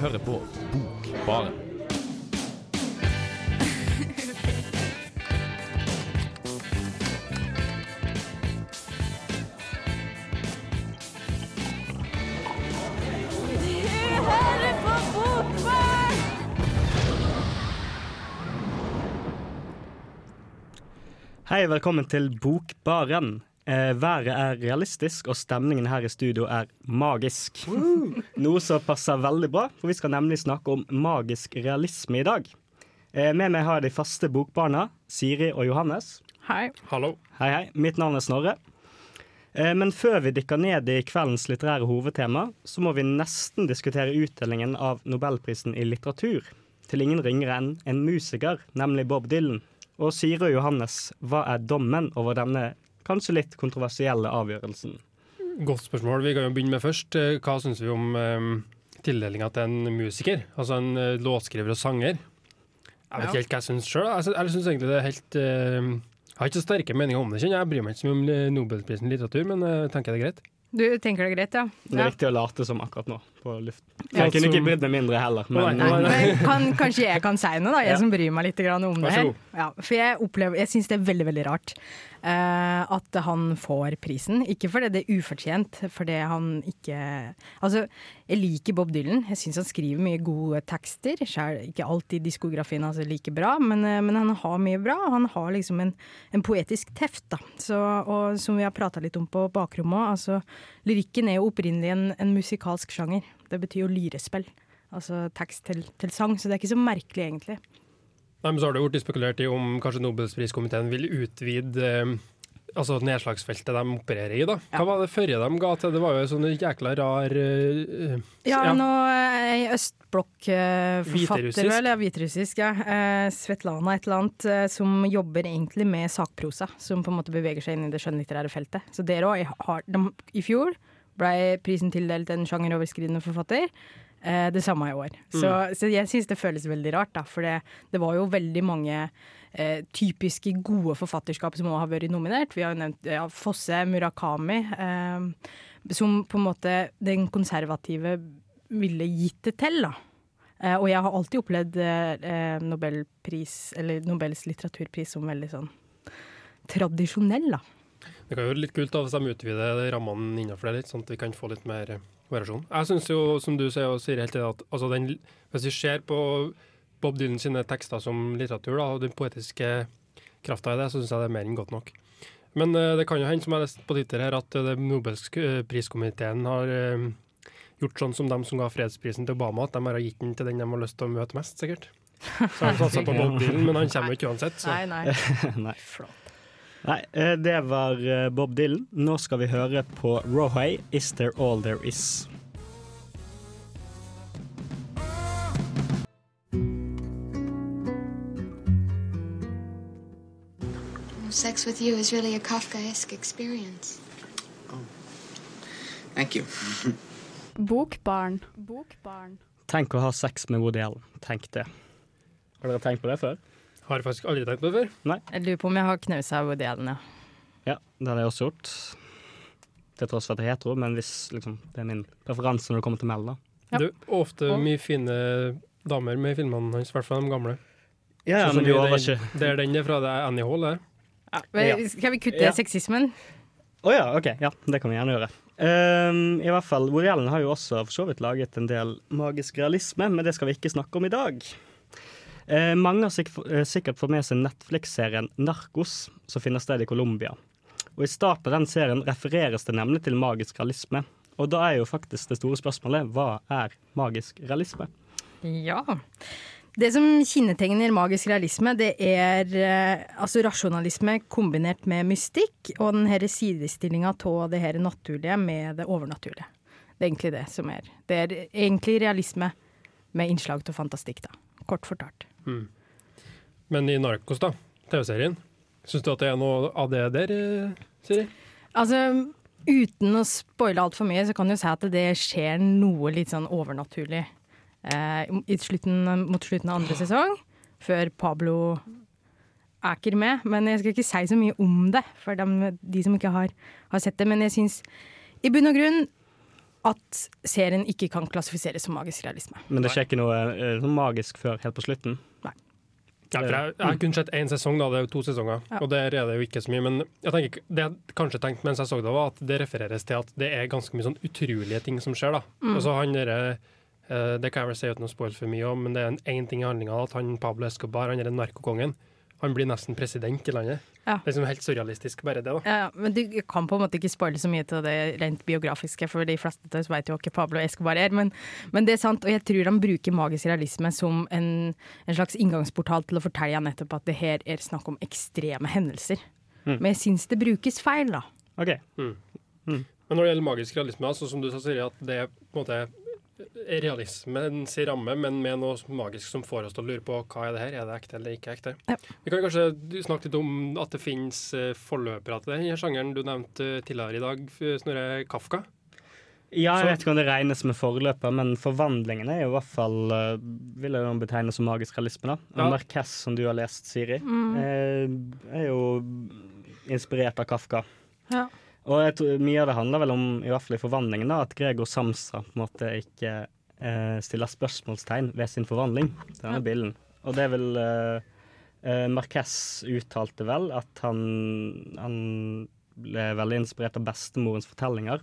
hører på Bokbaren. Hei, velkommen til Bokbaren. Eh, været er realistisk, og stemningen her i studio er magisk. Noe som passer veldig bra, for vi skal nemlig snakke om magisk realisme i dag. Eh, med meg har jeg de faste bokbarna, Siri og Johannes. Hei. Hallo. Hei, hei. Mitt navn er Snorre. Eh, men før vi dykker ned i kveldens litterære hovedtema, så må vi nesten diskutere utdelingen av Nobelprisen i litteratur til ingen ringere enn en musiker, nemlig Bob Dylan. Og Siri og Johannes, hva er dommen over denne kanskje litt kontroversielle avgjørelsen? Godt spørsmål. Vi kan jo begynne med først. Eh, Hva syns vi om um, tildelinga til en musiker? Altså en eh, låtskriver og sanger. Jeg vet Ja. ikke helt hva jeg syns sjøl. Jeg, syns- jeg syns egentlig det er helt eh, Jeg har ikke så sterke meninger om det. kjenner Jeg bryr meg ikke så mye om eh, Nobelprisen i litteratur, men jeg tenker det er greit. Du tenker det er greit, ja? Det er ja. viktig å late som akkurat nå, på luft. Ja, Jeg kunne ikke brydd meg mindre heller, men Nei, Nei, nei. kan, kanskje jeg kan si noe, da, jeg Ja. som bryr meg litt om det her. Ja, for jeg opplever, jeg syns det er veldig veldig rart eh, at han får prisen. Ikke fordi det er ufortjent, fordi han ikke Altså, jeg liker Bob Dylan. Jeg syns han skriver mye gode tekster. Selv, ikke alltid diskografien hans er like bra, men, eh, men han har mye bra. Han har liksom en, en poetisk teft, da. Så, og som vi har prata litt om på bakrommet altså lyrikken er jo opprinnelig en, en musikalsk sjanger. Det betyr jo lyrespill. Altså tekst til, til sang, så det er ikke så merkelig, egentlig. Nei, men så har det blitt spekulert i om kanskje Nobelpriskomiteen vil utvide eh, altså nedslagsfeltet de opererer i. da. Hva var det forrige de ga til? Det var jo sånn jækla rar uh, Ja, Ja. nå er jeg østblokkforfatter, uh, vel. Ja, hviterussisk, ja. Uh, Svetlana et eller annet, uh, som jobber egentlig med sakprosa. Som på en måte beveger seg inn i det skjønnlitterære feltet. Så dere òg har de, I fjor ble prisen tildelt en sjangeroverskridende forfatter. Eh, det samme i år. Så, så jeg syns det føles veldig rart, da. For det, det var jo veldig mange eh, typiske gode forfatterskap som også har vært nominert. Vi har jo nevnt ja, Fosse, Murakami. Eh, som på en måte den konservative ville gitt det til, da. Eh, og jeg har alltid opplevd eh, Nobelpris, eller Nobels litteraturpris som veldig sånn tradisjonell, da. Det kan jo være litt kult da, hvis de utvider rammene innenfor det litt, sånn at vi kan få litt mer eh, variasjon. Jeg syns jo, som du sier, og sier helt til at altså den, hvis vi ser på Bob Dylan sine tekster som litteratur, da, og den poetiske krafta i det, så syns jeg det er mer enn godt nok. Men uh, det kan jo hende, som jeg har lest på Twitter her, at uh, Nobelpriskomiteen har uh, gjort sånn som dem som ga fredsprisen til Obama, at de bare har gitt den til den de har lyst til å møte mest, sikkert. Så har de satsa på Bob Dylan, men han kommer jo ikke uansett. Så. Nei, nei. Nei. Nei, eh, det var eh, Bob Dylan. Nå skal vi høre på Rohay, 'Is There All There Is'. Sex with you is really a Kafkaesque experience. Thank you. Bokbarn. Bokbarn. Tenk å ha sex med Woody Allen. Tenk det. Har dere tenkt på det før? Har faktisk aldri tenkt på det før. Jeg lurer på om jeg har knausa Woody Allen, ja. Ja, det har jeg også gjort. Til tross for at jeg er hetero, men hvis liksom, det er min preferanse når det kommer til Mel, da. Ja. Det er ofte Og- mye fine damer med filmene hans, i hvert fall de gamle. Ja, Sånn men var den- ikke Det er den det er fra, det er Annie Hall, det. Men Skal vi kutte Ja. sexismen? Å ja, OK. Ja, det kan vi gjerne gjøre. Um, I hvert fall, Woody Allen har jo også for så vidt laget en del magisk realisme, men det skal vi ikke snakke om i dag. Eh, mange har sik eh, sikkert fått med seg Netflix-serien Narkos, som finner sted i Colombia. Og I starten av den serien refereres det nemlig til magisk realisme. Og da er jo faktisk det store spørsmålet hva er magisk realisme? Ja. Det som kjennetegner magisk realisme, det er eh, altså rasjonalisme kombinert med mystikk, og den her sidestillinga av det her naturlige med det overnaturlige. Det er egentlig det som er. Det er egentlig realisme med innslag av fantastikk, da. Kort fortalt. Men i Narkos, da, TV-serien, syns du at det er noe av det der, eh, Siri? Altså, uten å spoile altfor mye, så kan du si at det skjer noe litt sånn overnaturlig eh, slutten, mot slutten av andre sesong, før Pablo er ikke med. Men jeg skal ikke si så mye om det, for de, de som ikke har, har sett det. Men jeg syns i bunn og grunn at serien ikke kan klassifiseres som magisk realisme. Men det skjer ikke noe eh, sånn magisk før helt på slutten? Ja, for jeg, jeg har kun sett én sesong, da, det er jo to sesonger, Ja. og der er det jo ikke så mye. Men jeg tenker, det jeg kanskje tenkte mens jeg så det, var at det refereres til at det er ganske mye sånn utrolige ting som skjer. da. Mm. Og så han derre eh, Det kan jeg vel si uten å spoile for mye om, men det er én ting i handlinga at han Pablo Escobar, han er narkokongen, han blir nesten president i landet. Ja. Det er liksom helt surrealistisk, bare det. da. Ja, ja, men du kan på en måte ikke spoile så mye til det rent biografiske, for de fleste av oss vet jo ikke Pablo Escobar er. Men, men det er sant, og jeg tror han bruker magisk realisme som en, en slags inngangsportal til å fortelle nettopp at det her er snakk om ekstreme hendelser. Mm. Men jeg syns det brukes feil, da. OK. Men når det gjelder magisk realisme, altså, som du sa, Siri, at det er på en måte realismens ramme, men med noe magisk som får oss til å lure på hva er det her, er det ekte eller ikke ekte. Ja. Vi kan kanskje snakke litt om at det finnes eh, forløpere til denne sjangeren du nevnte tidligere i dag, eh, Snorre Kafka. Ja, jeg vet ikke om det regnes med forløper, men forvandlingene er jo i hvert fall eh, Vil jeg jo betegne som magisk realisme, da. Ja. Marquez, som du har lest, Siri, mm. er jo inspirert av Kafka. Ja. Og jeg tror mye av det handler vel om, i hvert fall i forvandlingen, da, at Gregor Samsa på en måte ikke eh, stiller spørsmålstegn ved sin forvandling. Denne Ja. bilden. Og det er vel eh, eh, Marquez uttalte vel at han, han ble veldig inspirert av bestemorens fortellinger.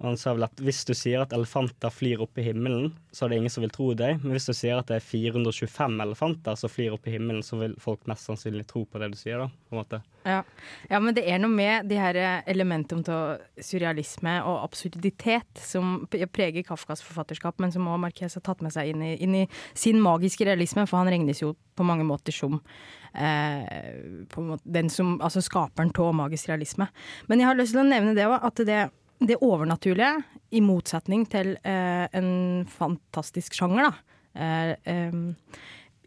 Han sa vel at hvis du sier at elefanter flyr opp i himmelen, så er det ingen som vil tro deg. Men hvis du sier at det er 425 elefanter som flyr opp i himmelen, så vil folk mest sannsynlig tro på det du sier, da. på en måte. Ja. ja, men det er noe med de her elementene av surrealisme og absurditet som preger Kafkas forfatterskap, men som òg Marquez har tatt med seg inn i, inn i sin magiske realisme, for han regnes jo på mange måter som eh, måte, den som, altså skaperen av magisk realisme. Men jeg har lyst til å nevne det òg, at det, det overnaturlige, i motsetning til eh, en fantastisk sjanger, da, er, eh,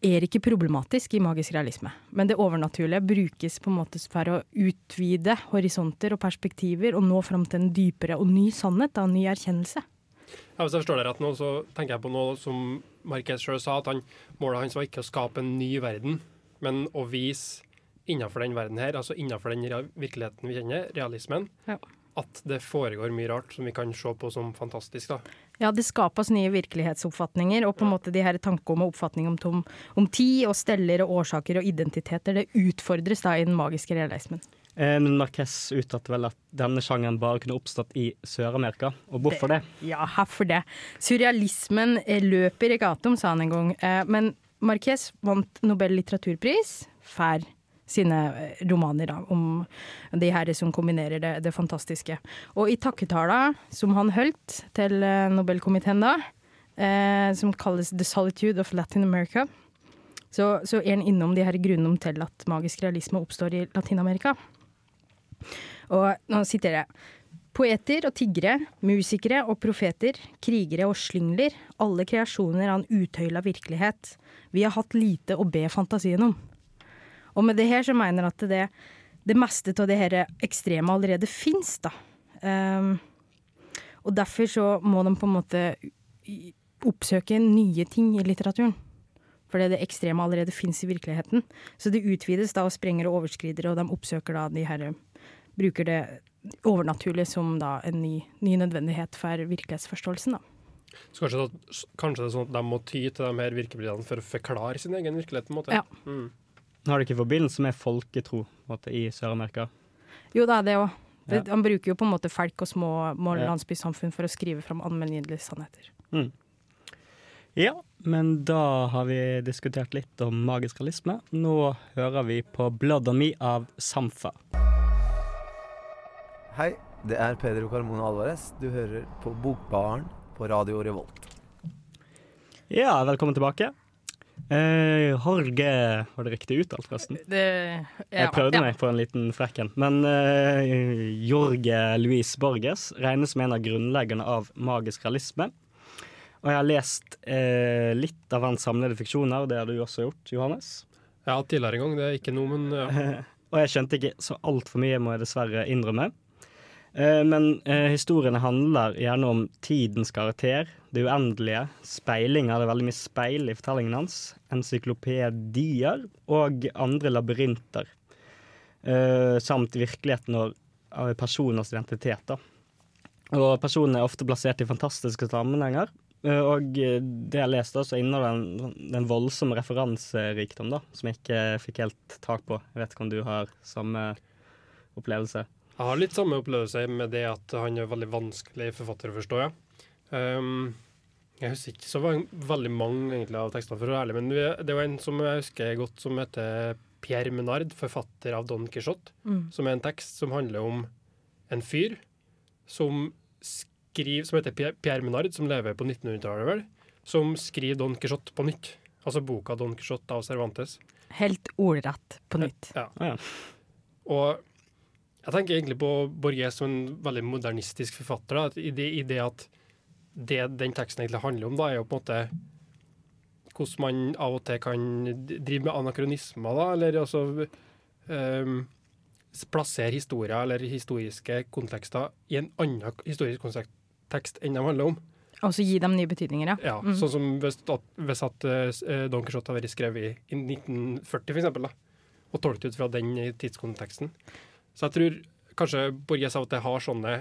er ikke problematisk i magisk realisme. Men det overnaturlige brukes på en måte for å utvide horisonter og perspektiver og nå fram til en dypere og ny sannhet, da, en ny erkjennelse. Ja, hvis jeg forstår det rett nå, så tenker jeg på noe som Marquez sjøl sa, at han, målet hans var ikke å skape en ny verden, men å vise innenfor den verden her, altså innenfor den virkeligheten vi kjenner, realismen, Ja. At det foregår mye rart som vi kan se på som fantastisk. da. Ja, det skapes nye virkelighetsoppfatninger, og på en måte de her tanker om oppfatning om, tom, om tid og steller og årsaker og identiteter, det utfordres da i den magiske realismen. Eh, men Marquez uttalte vel at denne sjangeren bare kunne oppstått i Sør-Amerika. Og hvorfor det? Ja, hvorfor det? Surrealismen eh, løper i gatom, sa han en gang. Eh, Men Marquez vant Nobel litteraturpris for sine eh, romaner da, om de her som kombinerer det, det fantastiske. Og i takketala som han holdt til eh, Nobelkomiteen da, eh, som kalles The Solitude of Latin America, så, så er han innom de her grunnene til at magisk realisme oppstår i Latin-Amerika. Og nå siterer jeg. Poeter og tiggere, musikere og profeter, krigere og slyngler, alle kreasjoner av en utøyla virkelighet. Vi har hatt lite å be fantasien om. Og med det her så mener jeg at det, det meste av det her ekstreme allerede fins, da. Um, og derfor så må de på en måte oppsøke nye ting i litteraturen. Fordi det ekstreme allerede fins i virkeligheten. Så det utvides da og sprenger og overskrider, og de oppsøker da de her Bruker det overnaturlige som da en ny, ny nødvendighet for virkelighetsforståelsen, da. Så kanskje, kanskje det er sånn at de må ty til de her virkemidlene for å forklare sin egen virkelighet. på en måte. Ja. Mm. Har det ikke forbindelse med folketro på en måte, i Sør-Amerika? Jo da, det òg. Ja. Han bruker jo på en måte folk og små, små Ja. landsbysamfunn for å skrive fram allmenngyldige sannheter. Ja, men da har vi diskutert litt om magisk realisme. Nå hører vi på 'Blood on Me' av Samfa. Hei, det er Pedro Carmona Alvarez. Du hører på Bokbaren på Radio Revolt. Ja, velkommen tilbake. Eh, Jorge Var det riktig uttalt, forresten? Det, Jeg prøvde meg på en liten frekken. Men eh, Jorge Luis Borges regnes som en av grunnleggerne av magisk realisme. Og jeg har lest eh, litt av hans samlede fiksjoner, og det har du også gjort, Johannes. Ja, tidligere en gang. Det er ikke noe, men ja. Og jeg skjønte ikke så altfor mye, må jeg dessverre innrømme. Eh, Men eh, historiene handler gjerne om tidens karakter, det uendelige, speilinger, det er veldig mye speil i fortellingen hans, encyklopedier og andre labyrinter. Uh, samt virkeligheten og av personers identitet. Da. Og personene er ofte plassert i fantastiske sammenhenger. Uh, Og det jeg leste, så inneholder den, den voldsomme referanserikdom, da, som jeg ikke fikk helt tak på. Jeg vet ikke om du har samme opplevelse? Jeg har litt samme opplevelse med det at han er veldig vanskelig forfatter å forstå, ja. Um, jeg husker ikke så veldig mange egentlig av tekstene, for å være ærlig, men det er en som jeg husker godt, som heter Pierre Menard, forfatter av Don Quijote, Mm. som er en tekst som handler om en fyr som skriver, som heter Pierre- Menard, som lever på 1900-tallet, vel, som skriver Don Quijote på nytt. Altså boka Don Quijote av Cervantes. Helt ordrett på nytt. Ja. Ja. Og jeg tenker egentlig på Borges som en veldig modernistisk forfatter. Da, i, det, I det at det den teksten egentlig handler om, da, er jo på en måte hvordan man av og til kan drive med anakronismer, da, eller altså um, plassere historier eller historiske kontekster i en annen historisk kontekst enn de handler om. Og så gi dem nye betydninger, ja. Ja, Mm. Sånn som hvis, at, hvis at uh, Don Quijote har vært skrevet i, i 1940, for eksempel, da, og tolket ut fra den tidskonteksten. Så jeg tror kanskje Borges av og til har sånne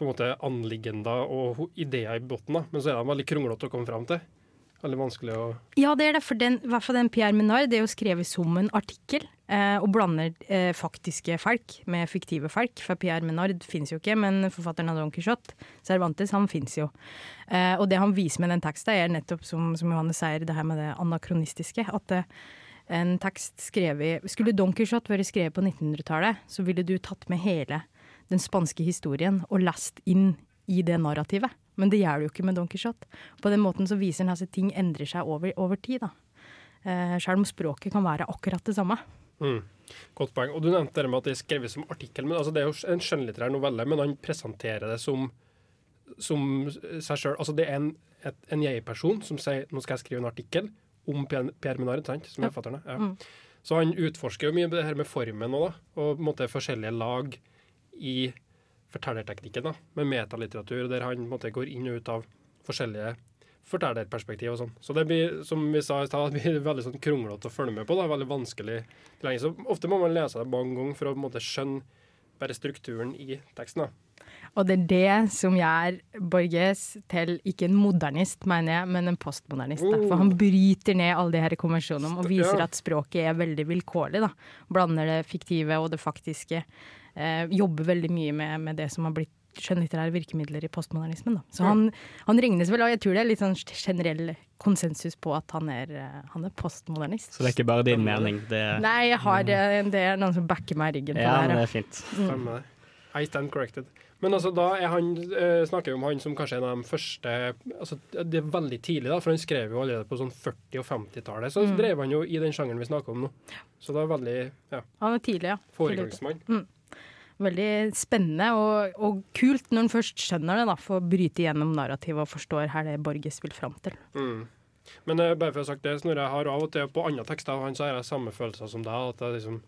på en måte anliggender og ideer i bunnen, men så er de veldig kronglete å komme fram til. Veldig vanskelig å Ja, det er det. For den, i hvert fall den Pierre Menard det er jo skrevet som en artikkel, eh, og blander eh, faktiske folk med fiktive folk. For Pierre Menard finnes jo ikke, men forfatteren av Don Quijote, Cervantes, han finnes jo. Eh, og det han viser med den teksten, er nettopp, som, som Johanne sier, det her med det anakronistiske. At eh, en tekst skrevet Skulle Don Quijote vært skrevet på 1900-tallet, så ville du tatt med hele den spanske historien og lest inn i det narrativet. Men det gjør du jo ikke med Don Quijote. På den måten så viser den at ting endrer seg over, over tid. da. Eh, selv om språket kan være akkurat det samme. Mm. Godt poeng. Og du nevnte det med at det er skrevet som artikkel. men altså Det er jo en skjønnlitterær novelle, men han presenterer det som, som seg sjøl. Altså det er en, et, en jeg-person som sier nå skal jeg skrive en artikkel om Pierre Minard, som er forfatteren. Ja. Mm. Så han utforsker jo mye det her med formen òg. Og på en måte forskjellige lag i fortellerteknikken, da, med metalitteratur, der han måte går inn og ut av forskjellige fortellerperspektiv og sånn. Så det blir, som vi sa i stad, veldig sånn kronglete å følge med på. da, Veldig vanskelig. Så ofte må man lese det mange ganger for å på en måte skjønne bare strukturen i teksten. da. Og det er det som gjør Borges til ikke en modernist, mener jeg, men en postmodernist. Da. For han bryter ned alle de her konvensjonene og viser at språket er veldig vilkårlig. da. Blander det fiktive og det faktiske. Eh, jobber veldig mye med, med det som har blitt skjønnlitterære virkemidler i postmodernismen. Da. Så han, han regnes vel, og jeg tror det er litt sånn generell konsensus på at han er, eh, han er postmodernist. Så det er ikke bare din mening? Det er, Nei, jeg har, eh, det er noen som backer meg i ryggen på ja, det her. det er fint. Mm. I stand corrected. Men altså, da er han, eh, snakker vi om han som kanskje en av de første altså, Det er veldig tidlig, da, for han skrev jo allerede på sånn 40- og 50-tallet. Så Mm. drev han jo i den sjangeren vi snakker om nå. Så det er veldig ja, Han er tidlig, ja. Foregangsmann. ute. Veldig spennende og, og kult når en først skjønner det, da, for å bryte gjennom narrativet og forstår her det Borges vil fram til. Mm. Men uh, bare for å ha sagt det, Snorre, jeg har av og til på andre tekster av han så har jeg samme følelser som deg. at det er liksom,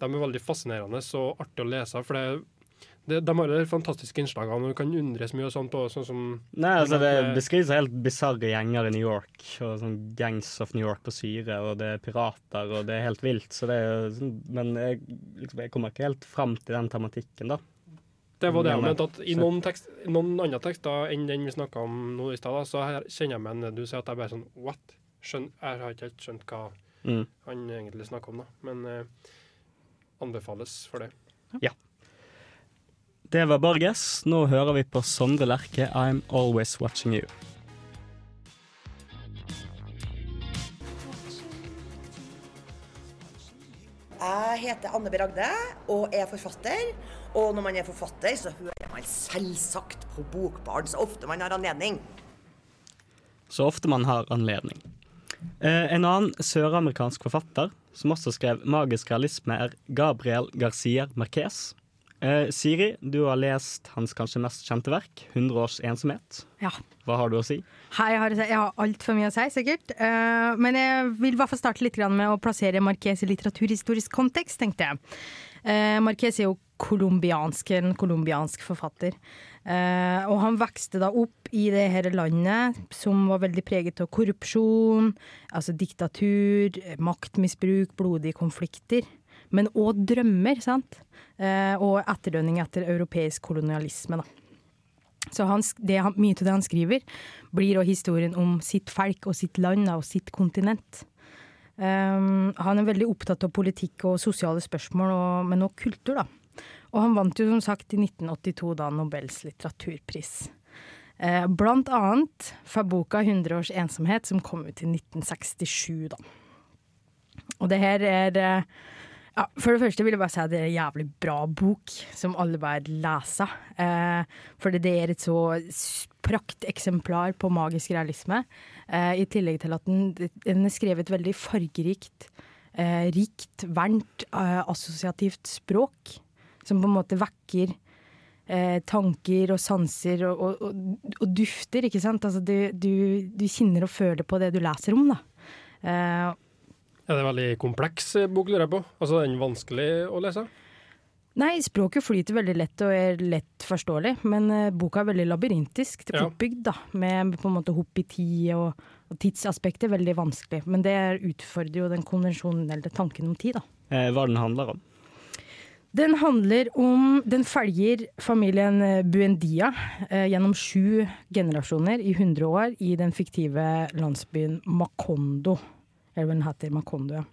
De er veldig fascinerende og artig å lese. for det, det, De har de fantastiske innslagene, og du kan undres mye og sånn på sånn som Nei, altså Det eh, beskrives helt bisarre gjenger i New York. Og sånn Gangs of New York på syre, og det er pirater, og det er helt vilt. Så det er jo sånn, Men jeg, liksom, jeg kommer ikke helt fram til den tematikken, da. Det var det jeg mente. at I noen, tekst, noen andre tekster enn den vi snakka om nå i stad, så her kjenner jeg meg igjen. Du sier at jeg bare sånn What? Skjøn, jeg har ikke helt skjønt hva Mm. han egentlig snakker om, da. Men eh, anbefales for det. Det var Borges. Nå hører vi på Sondre Lerche, 'I'm Always Watching You'. Jeg heter Anne B. Ragde og er forfatter. Og når man er forfatter, så hører man selvsagt på Bokbarn så ofte man har anledning. Så ofte man har anledning. Eh, en annen søramerikansk forfatter som også skrev 'Magisk realisme', er Gabriel Garcia Marquez. Eh, Siri, du har lest hans kanskje mest kjente verk, '100 års ensomhet'. Ja. Hva har du å si? Hei, jeg har, jeg har altfor mye å si, sikkert. Eh, men jeg vil i hvert fall starte litt med å plassere Marques i litteraturhistorisk kontekst, tenkte jeg. Uh, Marques er jo colombiansk, en colombiansk forfatter. Eh, og han vokste da opp i det her landet som var veldig preget av korrupsjon, altså diktatur, maktmisbruk, blodige konflikter. Men òg drømmer, sant? Eh, og etterdønning etter europeisk kolonialisme, da. Så han, det, mye av det han skriver, blir også historien om sitt folk og sitt land og sitt kontinent. Um, han er veldig opptatt av politikk og sosiale spørsmål, og, men også kultur, da. Og han vant jo som sagt i 1982 da Nobels litteraturpris. Eh, blant annet for boka 100 års ensomhet, som kom ut i 1967, da. Og det her er eh, ja, For det første vil jeg bare si at det er en jævlig bra bok, som alle bør lese. Eh, for det er et så prakteksemplar på magisk realisme. Eh, I tillegg til at den, den er skrevet veldig fargerikt, eh, rikt, varmt, eh, assosiativt språk. Som på en måte vekker eh, tanker og sanser og, og, og, og dufter, ikke sant. Altså, du, du, du kjenner og føler på det du leser om, da. Er det en veldig kompleks eh, bok, lurer jeg på? Altså, er den vanskelig å lese? Nei, språket flyter veldig lett og er lett forståelig, men uh, boka er veldig labyrintisk til oppbygd, da, med på en måte hopp i tid og, og tidsaspektet er veldig vanskelig. Men det utfordrer jo den konvensjonelle tanken om tid, da. Eh, hva den handler om. Den handler om Den følger familien eh, Buendia eh, gjennom sju generasjoner i 100 år i den fiktive landsbyen Makondo. Den heter. Makondo.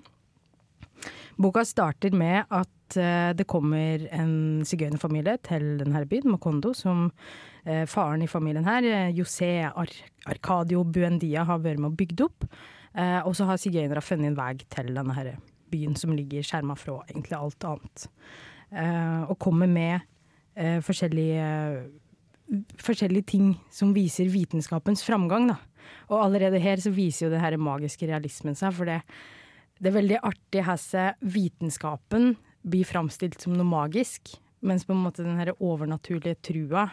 Boka starter med at uh, det kommer en sigøynerfamilie til denne byen, Makondo, som uh, faren i familien her, eh, José Ar Arcadio Buendia, har vært med og bygd opp. Uh, og så har sigøynere funnet en vei til denne byen som ligger skjerma fra egentlig alt annet. Og kommer med forskjellige, forskjellige ting som viser vitenskapens framgang. Da. Og allerede her så viser jo det her magiske realismen seg, for det, det er veldig artig hvordan vitenskapen blir framstilt som noe magisk, mens på en måte den her overnaturlige trua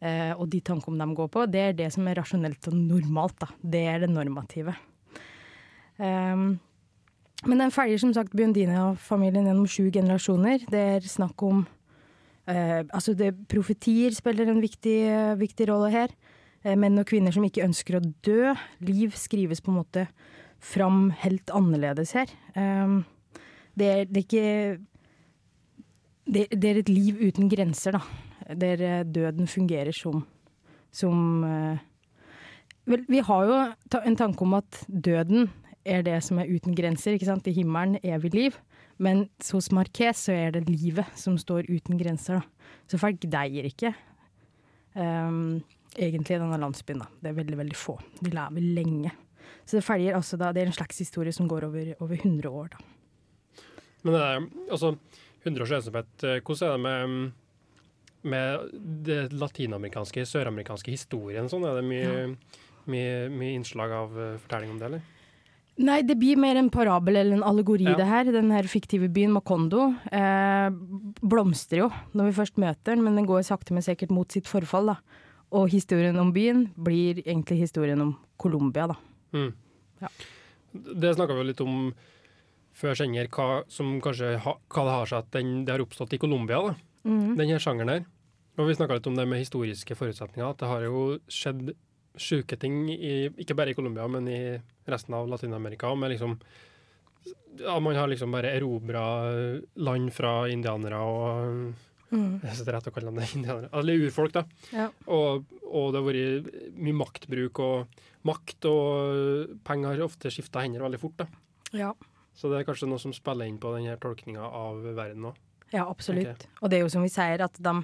eh, og de tankene de går på, det er det som er rasjonelt og normalt. Da. Det er det normative. Um, men den følger som sagt Biondina-familien gjennom sju generasjoner. Det er snakk om eh, Altså, det, profetier spiller en viktig, viktig rolle her. Eh, menn og kvinner som ikke ønsker å dø. Liv skrives på en måte fram helt annerledes her. Um, det, er, det er ikke det, er et liv uten grenser, da. Der eh, døden fungerer som, som eh, Vel, vi har jo en tanke om at døden er det som er uten grenser. ikke sant? I himmelen evig liv. Men hos Marquez så er det livet som står uten grenser. da. Så folk deier ikke ehm, egentlig i denne landsbyen. da. Det er veldig, veldig få. De lever lenge. Så det følger altså da, det er en slags historie som går over, over 100 år. da. Men det er, altså, 100 års ensomhet, eh, hvordan er det med, med det latinamerikanske, søramerikanske historien? Sånn? Er det mye, mye, mye innslag av eh, fortelling om det, eller? Nei, det blir mer en parabel eller en allegori, Ja. det her. Den her fiktive byen Macondo eh, blomstrer jo når vi først møter den, men den går sakte, men sikkert mot sitt forfall. da. Og historien om byen blir egentlig historien om Colombia, da. Mm. Ja. Det snakka vi jo litt om før sender, hva, som kanskje ha, hva det har seg at den, det har oppstått i Colombia, mm. Den her sjangeren her. Og vi snakka litt om det med historiske forutsetninger, at det har jo skjedd sjuke ting, i, ikke bare i Colombia, men i resten av Latin-Amerika. Med liksom ja, Man har liksom bare erobra land fra indianere og Mhm. Jeg synes det er rett å kalle dem det indianere. Eller urfolk, da. Ja. Og, og det har vært mye maktbruk og makt, og penger har ofte skifta hender veldig fort. da. Ja. Så det er kanskje noe som spiller inn på denne tolkninga av verden òg. Ja, absolutt. Og det er jo som vi sier, at de,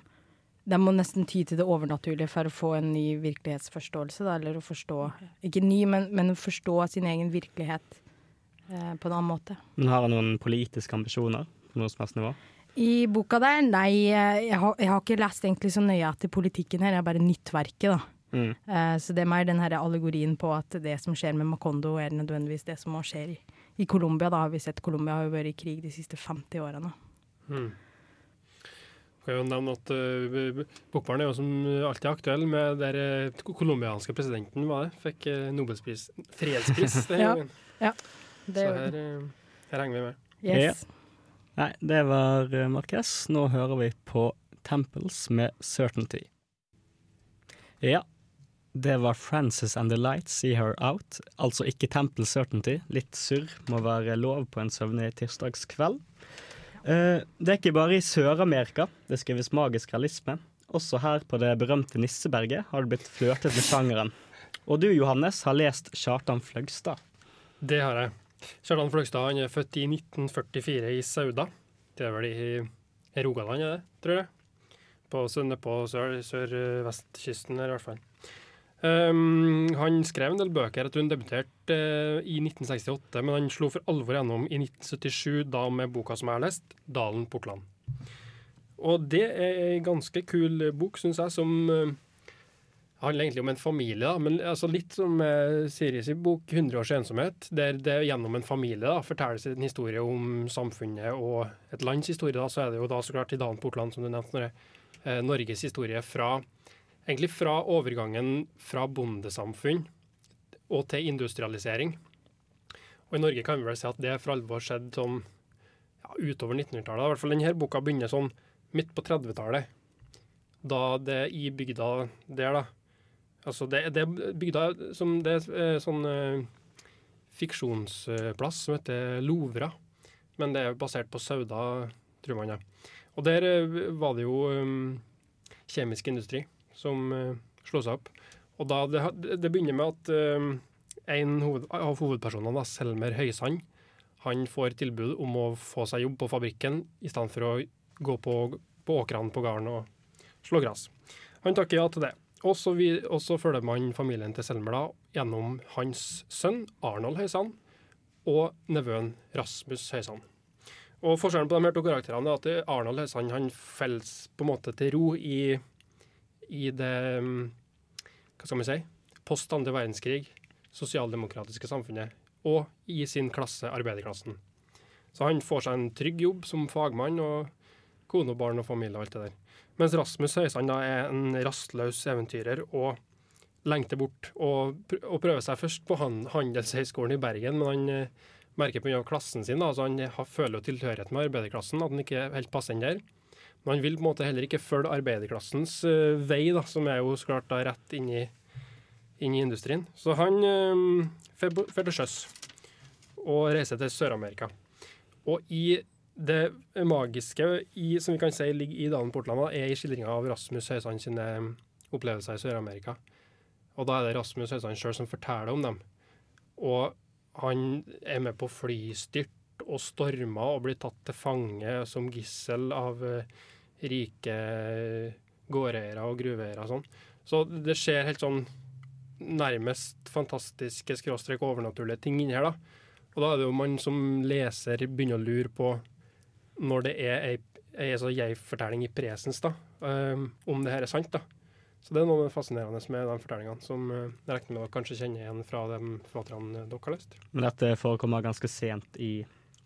de må nesten ty til det overnaturlige for å få en ny virkelighetsforståelse, da, eller å forstå Ikke ny, men, men forstå sin egen virkelighet eh, på en annen måte. Men har han noen politiske ambisjoner på noe som helst nivå? I boka der, nei, eh, jeg har, jeg har ikke lest egentlig så nøye etter politikken her, jeg har bare nyttverket, da. Mm. Uh, så det er mer den her allegorien på at det som skjer med Macondo, er nødvendigvis det som også skjer i, i Colombia. Da har vi sett Colombia har jo vært i krig de siste 50 årene. Mm. Kan jo nevne at uh, Bokbarn er jo som alltid aktuell med der uh, colombianske presidenten var det, fikk uh, Nobelspris, fredspris den Ja. gangen. Det, Så her, uh, her henger vi med. yes. Nei, det var Marques. Nå hører vi på Temples med Certainty. Ja, det var Frances and the Lights, See Her Out. Altså ikke Temple Certainty. Litt surr må være lov på en søvnig tirsdagskveld. Eh, det er ikke bare i Sør-Amerika det skrives magisk realisme. Også her på det berømte Nisseberget har det blitt flørtet med sjangeren. Og du, Johannes, har lest Kjartan Fløgstad. Det har jeg. Kjartan Fløgstad han er født i 1944 i Sauda. Det er vel i, Rogaland, er det, tror jeg. På, på sør- sør-vestkysten her, i hvert fall. Um, han skrev en del bøker. Tror hun debuterte uh, i 1968, men han slo for alvor gjennom i 1977, da med boka som jeg har lest, 'Dalen Portland'. Og det er ei ganske kul bok, syns jeg, som eh, handler egentlig om en familie, da, men altså litt som uh, Siris bok 'Hundre års ensomhet', der det gjennom en familie da, fortelles en historie om samfunnet og et lands historie. da, Så er det jo da så klart i Dan Portland, som du nevnte, eh, Norges historie fra egentlig fra overgangen fra bondesamfunn og til industrialisering. Og i Norge kan vi vel si at det for alvor skjedde sånn ja, utover 1900-tallet. I hvert fall denne boka begynner sånn midt på 30-tallet. Da det i bygda der, da Altså det, det er bygda som det er eh, sånn uh, fiksjonsplass som heter Lovra. Men det er basert på Sauda, tror man. det. Og der uh, var det jo um, kjemisk industri som uh, slo seg opp. Og da det, det begynner med at um, en hoved, av hovedpersonene, Selmer Høysand, han får tilbud om å få seg jobb på fabrikken i stedet for å gå på, på åkrene på gården og slå gress. Han takker ja til det. Og så, vi, og så følger man familien til Selmer da, gjennom hans sønn Arnold Høysand og nevøen Rasmus Høysand. Og Forskjellen på de her to karakterene er at Arnold Høysand han faller på en måte til ro i, i det Hva skal vi si? Post andre verdenskrig, sosialdemokratiske samfunnet, og i sin klasse, arbeiderklassen. Så han får seg en trygg jobb som fagmann, og kone og barn og familie og alt det der. Mens Rasmus Høysand da er en rastløs eventyrer og lengter bort og, prøver seg først på han, Handelshøyskolen i Bergen, men han eh, merker pga. klassen sin, altså han føler jo tilhørighet med arbeiderklassen, at han ikke helt passer inn der. Men han vil på en måte heller ikke følge arbeiderklassens uh, vei, da, som er jo så klart da rett inn i, inn i industrien. Så han uh, til sjøs og reiser til Sør-Amerika. Og i det magiske i, som vi kan si ligger i Dalen Portland, er i skildringa av Rasmus Høysand sine opplevelser i Sør-Amerika. Og da er det Rasmus Høysand sjøl som forteller om dem. Og han er med på flystyrt og stormer og blir tatt til fange som gissel av uh, rike gårdeiere og gruveeiere og sånn. Så det skjer helt sånn nærmest fantastiske skråstrek overnaturlige ting inni her, da. Og da er det jo man som leser begynner å lure på når det er ei, ei altså jeg-fortelling i presens, da, um, om det her er sant, da. Så det er noe fascinerende med de fortellingene, som uh, jeg regner med dere kanskje kjenner igjen fra de forfatterne dere har lest. Men dette forekommer ganske sent i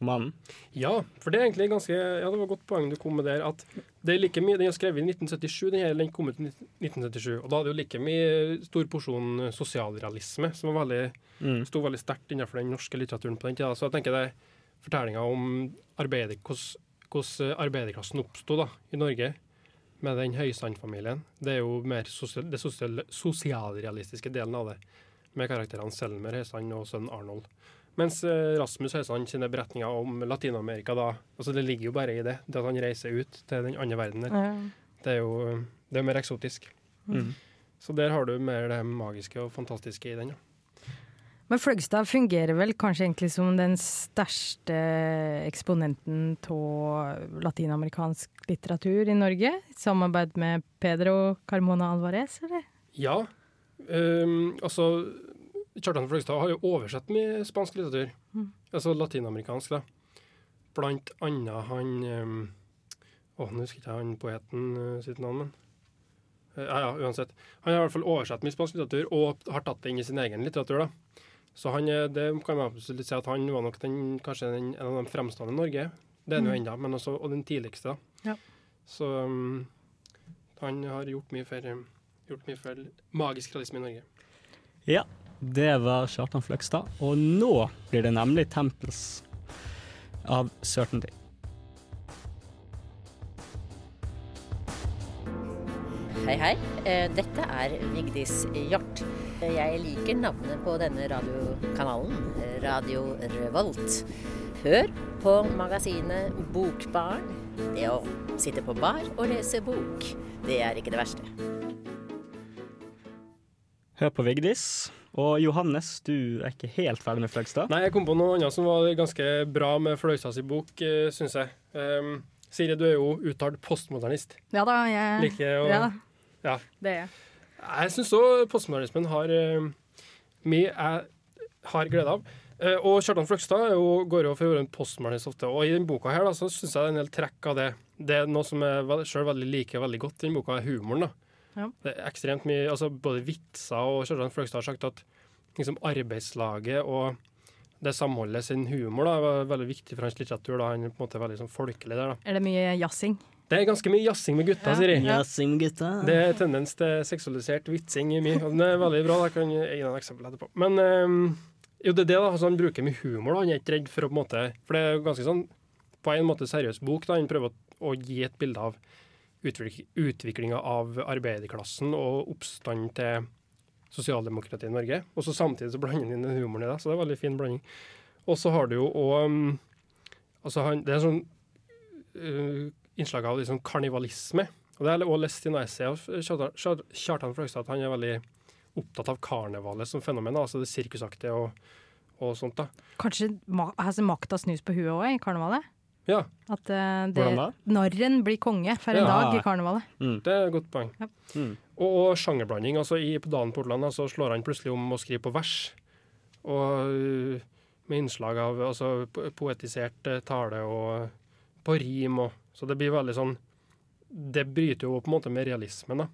romanen? Ja, for det er egentlig ganske Ja, det var et godt poeng du kom med der. At det er like mye Den er skrevet i 1977, den her den kom ut i 1977. Og da er det jo like mye stor porsjon sosialrealisme som var veldig, Mm. sto veldig sterkt innenfor den norske litteraturen på den tida. Så jeg tenker det er fortellinga om arbeider, hvordan, hvordan arbeiderklassen oppsto i Norge med den Høysand-familien. Det er jo mer sosial, det sosial, sosialrealistiske delen av det, med karakterene Selmer Høysand og sønnen Arnold. Mens eh, Rasmus Høysand sine beretninger om Latin-Amerika da, altså det ligger jo bare i det, det at han reiser ut til den andre verden der. Ja. Det er jo det er mer eksotisk. Mm. Så der har du mer det magiske og fantastiske i den. Ja. Men Fløgstad fungerer vel kanskje egentlig som den største eksponenten av latinamerikansk litteratur i Norge? I samarbeid med Pedro Carmona Alvarez, eller? Ja. Um, altså Kjartan Fløgstad har jo oversett mye spansk litteratur. Mm. Altså latinamerikansk, da. Blant annet han um, Å, nå husker ikke han poeten uh, sitt navn, men Eh, Ja, ja, uansett. Han har i hvert fall oversett mye spansk litteratur og har tatt det inn i sin egen litteratur. da. Så han, det kan man absolutt si at han var nok den, kanskje den, en av de fremstående i Norge. Det er han jo ennå, men også og den tidligste. da. Ja. Så um, han har gjort mye for, gjort mye for magisk realisme i Norge. Ja, det var Kjartan Fløgstad. Og nå blir det nemlig Temples av Certainty. Hei, hei. Eh, Dette er Vigdis Hjort. Jeg liker navnet på denne radiokanalen, Radio Revolt. Hør på magasinet Bokbarn. Det å sitte på bar og lese bok, det er ikke det verste. Hør på Vigdis. Og Johannes, du er ikke helt ferdig med Fløgstad? Nei, jeg kom på noe annet som var ganske bra med Fløgstads bok, uh, syns jeg. Um, Siri, du er jo uttalt postmodernist. Ja da, jeg Liker å ja, Ja. det er jeg. Jeg syns òg postmodernismen har uh, mye jeg har glede av. Uh, og Kjartan Fløgstad går jo for å være en postmodernist ofte. Og i denne boka her da, så syns jeg det er en del trekk av det. Det er noe som jeg sjøl veldig liker veldig godt i denne boka, er humoren. da. Ja. Det er ekstremt mye, altså Både vitser og Kjartan Fløgstad har sagt at liksom arbeidslaget og det samholdet sin humor da, var veldig viktig for hans litteratur. da, Han er på en måte veldig sånn folkelig der. da. Er det mye jazzing? Det er ganske mye jazzing med gutta, sier jeg. Ja. Jazzing, gutta. Det er tendens til seksualisert vitsing i mye. og Den er veldig bra. da, kan jeg gi deg et eksempel etterpå. Men ehm, jo, det er det da, altså, han bruker mye humor. da, Han er ikke redd for å på en måte For det er jo ganske sånn på en måte seriøs bok. da, Han prøver å, å gi et bilde av utvikling, utviklinga av arbeiderklassen og oppstand til sosialdemokratiet i Norge. Og så samtidig så blander han inn den humoren i det. Så det er en veldig fin blanding. Og så har du jo òg altså han, Det er sånn uh, innslag av liksom karnivalisme. Og det har jeg også lest i noe essay av Kjartan- Kjar- Kjartan Fløgstad, at han er veldig opptatt av karnevalet som fenomen. Altså det sirkusaktige og, og sånt. da. Kanskje altså, makta snus på huet òg i karnevalet? Ja, At uh, det, narren blir konge for en Ja. dag i karnevalet. det er et godt poeng. Ja. Mm. Og, og sjangerblanding. altså i, På Dan Portland så slår han plutselig om å skrive på vers. Og med innslag av altså, poetisert eh, tale og på rim. Og, så det blir veldig sånn Det bryter jo på en måte med realismen. da.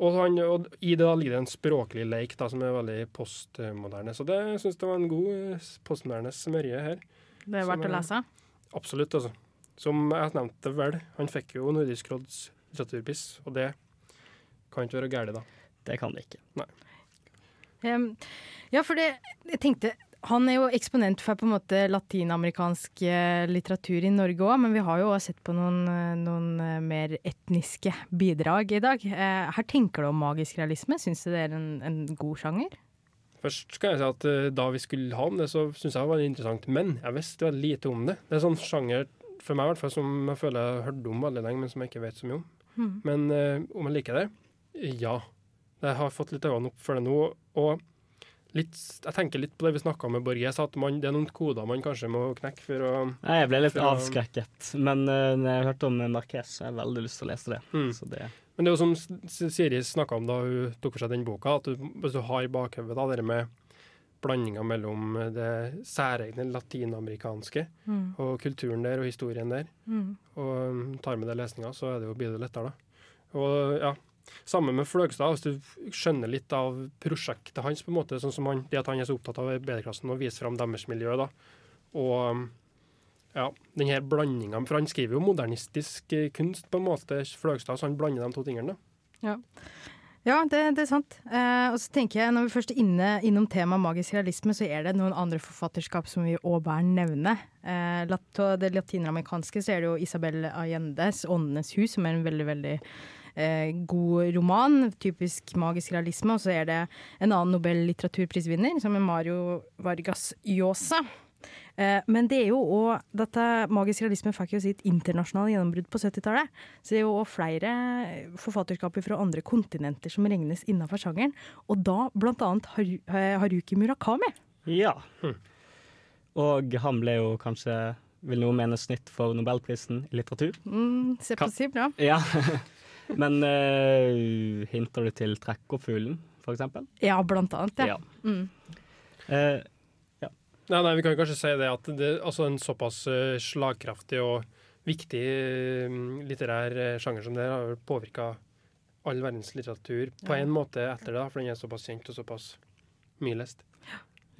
Og, han, og i det da ligger det en språklig leik da, som er veldig postmoderne. Så det syns jeg var en god eh, postmoderne smørje her. Det er Som verdt å er- lese. Absolutt, altså. Som jeg nevnte vel, han fikk jo Nordisk råds litteraturpris, og det kan ikke være galt, da. Det kan det ikke. Um, ja, for det, jeg tenkte Han er jo eksponent for på en måte latinamerikansk eh, litteratur i Norge òg, men vi har jo sett på noen, eh, noen eh, mer etniske bidrag i dag. Her tenker du om magisk realisme. Syns du det er en, en god sjanger? Først skal jeg si at da vi skulle ha om det, så syns jeg det var interessant, men jeg visste veldig lite om det. Det er sånn sjanger, for meg i hvert fall, som jeg føler jeg har hørt om veldig lenge, men som jeg ikke vet så mye om. Mm. Men om jeg liker det? Ja. Jeg har fått litt øynene opp for det nå. Og litt, jeg tenker litt på det vi snakka med Borges, at man, det er noen koder man kanskje må knekke for å Nei, jeg ble litt avskrekket, men uh, når jeg hørte om Marquez, så har jeg veldig lyst til å lese det. Mm. Så det Men det er jo som Siri snakka om da hun tok for seg den boka, at du, hvis du har i bakhodet det med blandinga mellom det særegne latinamerikanske Mm. og kulturen der og historien der, Mm. og um, tar med det lesninga, så er det jo blir det lettere, da. Og ja, Sammen med Fløgstad, hvis du skjønner litt av prosjektet hans, på en måte, sånn som han, det at han er så opptatt av arbeiderklassen og viser fram deres miljø, da. Og ja, den her blandinga For han skriver jo modernistisk eh, kunst, på en måte, Fløgstad, så han blander de to tingene. da. Ja, det, det er sant. Eh, og så tenker jeg, Når vi først er inne, innom temaet magisk realisme, så er det noen andre forfatterskap som vi òg bør nevne. Eh, det latinamerikanske så er det jo Isabel Allendes 'Åndenes hus', som er en veldig veldig eh, god roman. Typisk magisk realisme. Og så er det en annen Nobel-litteraturprisvinner, som er Mario Vargas Llosa. Eh, men det er jo òg Dette magisk realisme fikk jo sitt internasjonale gjennombrudd på 70-tallet. Så det er jo òg flere forfatterskaper fra andre kontinenter som regnes innenfor sjangeren. Og da annet Haru, eh, Haruki Murakami. Ja. Og han ble jo kanskje, vil noen mene, nytt for nobelprisen i litteratur. Mm, se på si bra. Ja. Men uh, hinter du til Trekkoppfuglen, for eksempel? Ja, blant annet. Ja. Ja. Mm. Eh, Nei, nei, Vi kan kanskje si det at det altså en såpass eh, slagkraftig og viktig litterær sjanger som det har vel påvirka all verdens litteratur på Ja. en måte etter det, for den er såpass kjent og såpass mye lest.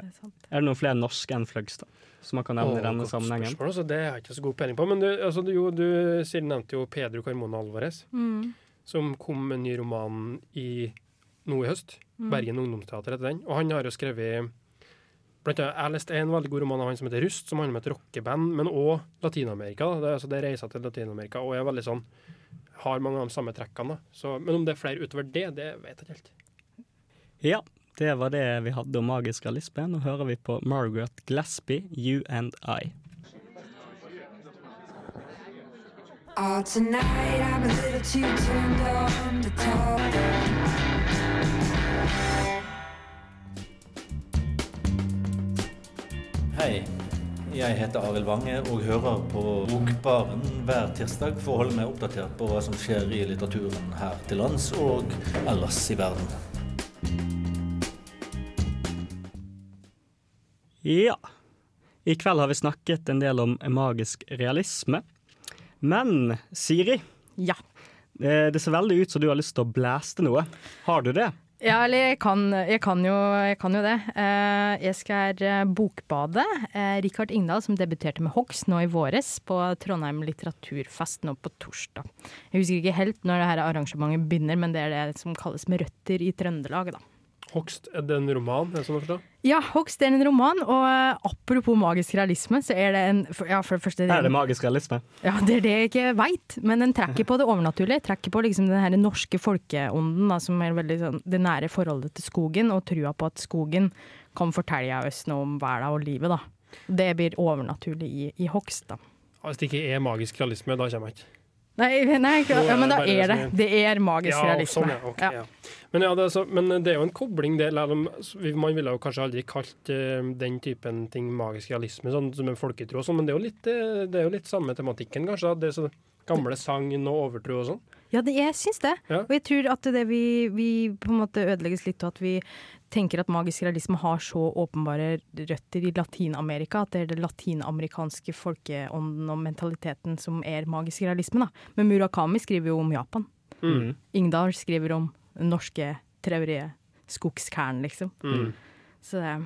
Det er sant. er det noen flere norske enn Fløgstad som man kan nevne i denne sammenhengen? spørsmål, altså, det har jeg ikke så god peiling på. Men du, altså, du, du Siri nevnte jo Pedro Carmona Alvarez, Mm. som kom med en ny roman i nå i høst. Mm. Bergen Ungdomsteater heter den. Og han har jo skrevet Blant annet, Jeg leste en veldig god roman av han som heter Rust, som handler om et rockeband, men òg Latin-Amerika. Det, er altså, det reiser til Latin-Amerika og er veldig sånn har mange av de samme trekkene. Så, men om det er flere utover det, det vet jeg ikke helt. Ja, det var det vi hadde om magisk realisme. Nå hører vi på Margaret Glasby, You and I. All tonight I'm a little too turned on to talk. Hei, jeg heter Arild Wange og hører på Bokbaren hver tirsdag for å holde meg oppdatert på hva som skjer i litteraturen her til lands og ellers i verden. Ja. I kveld har vi snakket en del om magisk realisme. Men Siri, Ja. eh, det ser veldig ut som du har lyst til å blæste noe. Har du det? Ja, eller jeg kan, jeg kan, jo, jeg kan jo det. Eh, jeg skal eh, bokbade. Rikard Ingdal som debuterte med Hogs nå i våres på Trondheim litteraturfest nå på torsdag. Jeg husker ikke helt når det her arrangementet begynner, men det er det som kalles Med røtter i Trøndelag, da. Hogst, er det en roman? Er det sånn å forstå? Ja, Hogst er en roman, og eh, apropos magisk realisme, så er det en Ja, for det første Er det magisk realisme? Ja, det er det jeg ikke veit, men den trekker på det overnaturlige. Trekker på liksom den her norske folkeånden, da, som er veldig sånn det nære forholdet til skogen, og trua på at skogen kan fortelle oss noe om verden og livet, da. Det blir overnaturlig i, i hogst, da. Hvis det ikke er magisk realisme, da kommer jeg ikke. Nei, nei ikke- ja, men da er det. Det er magisk ja, realisme. Sånn, ja, Okay, ja. Men, ja, det er så, men det er jo en kobling der. Man ville jo kanskje aldri kalt eh, den typen ting magisk realisme, sånn som en folketro og sånn, men det er jo litt, eh, det er jo litt samme tematikken, kanskje. da. Det er så gamle sagn og overtro og sånn. Ja, det, jeg syns det. Ja. Og jeg tror at det vi, vi på en måte ødelegges litt av at vi tenker at magisk realisme har så åpenbare røtter i Latin-Amerika, at det er det latinamerikanske folkeånden og mentaliteten som er magisk realisme. da. Men Murakami skriver jo om Japan. Mm. Ingdal skriver om norske traurige skogskern, liksom. Mm. Så det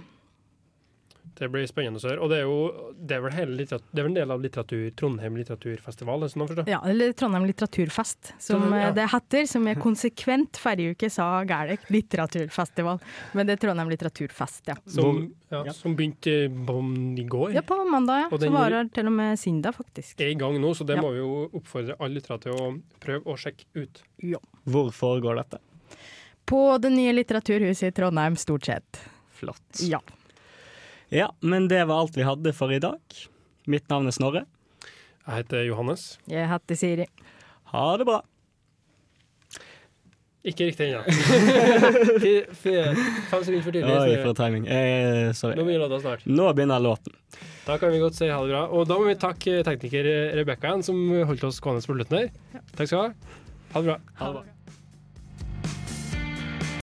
Det blir spennende å høre. Og det er jo det er vel, hele det er vel en del av litteratur, Trondheim litteraturfestival? er det Sånn? Ja, eller Trondheim litteraturfest, som Trondheim, ja. eh, det heter. Som jeg konsekvent forrige uke sa gærent. Litteraturfestival. Men det er Trondheim litteraturfest, ja. Som, ja, som begynte på, i går. Ja, på mandag, ja. Og den Som varer til og med søndag, faktisk. er i gang nå, så det Ja. må vi jo oppfordre alle lyttere til å prøve å sjekke ut. Ja. Hvor foregår dette? På det nye litteraturhuset i Trondheim, stort sett. Flott. Ja. Ja, men det var alt vi hadde for i dag. Mitt navn er Snorre. Jeg heter Johannes. Jeg heter Siri. Ha det bra. Ikke riktig ennå. Fem sekunder for tidlig. Oi, for timing. Eh, sorry. Nå begynner låta snart. Nå begynner låten. Da kan vi godt si ha det bra. Og da må vi takke tekniker Rebekka igjen, som holdt oss gående på slutten her. Takk skal du ha. Ha det bra. Ha det bra.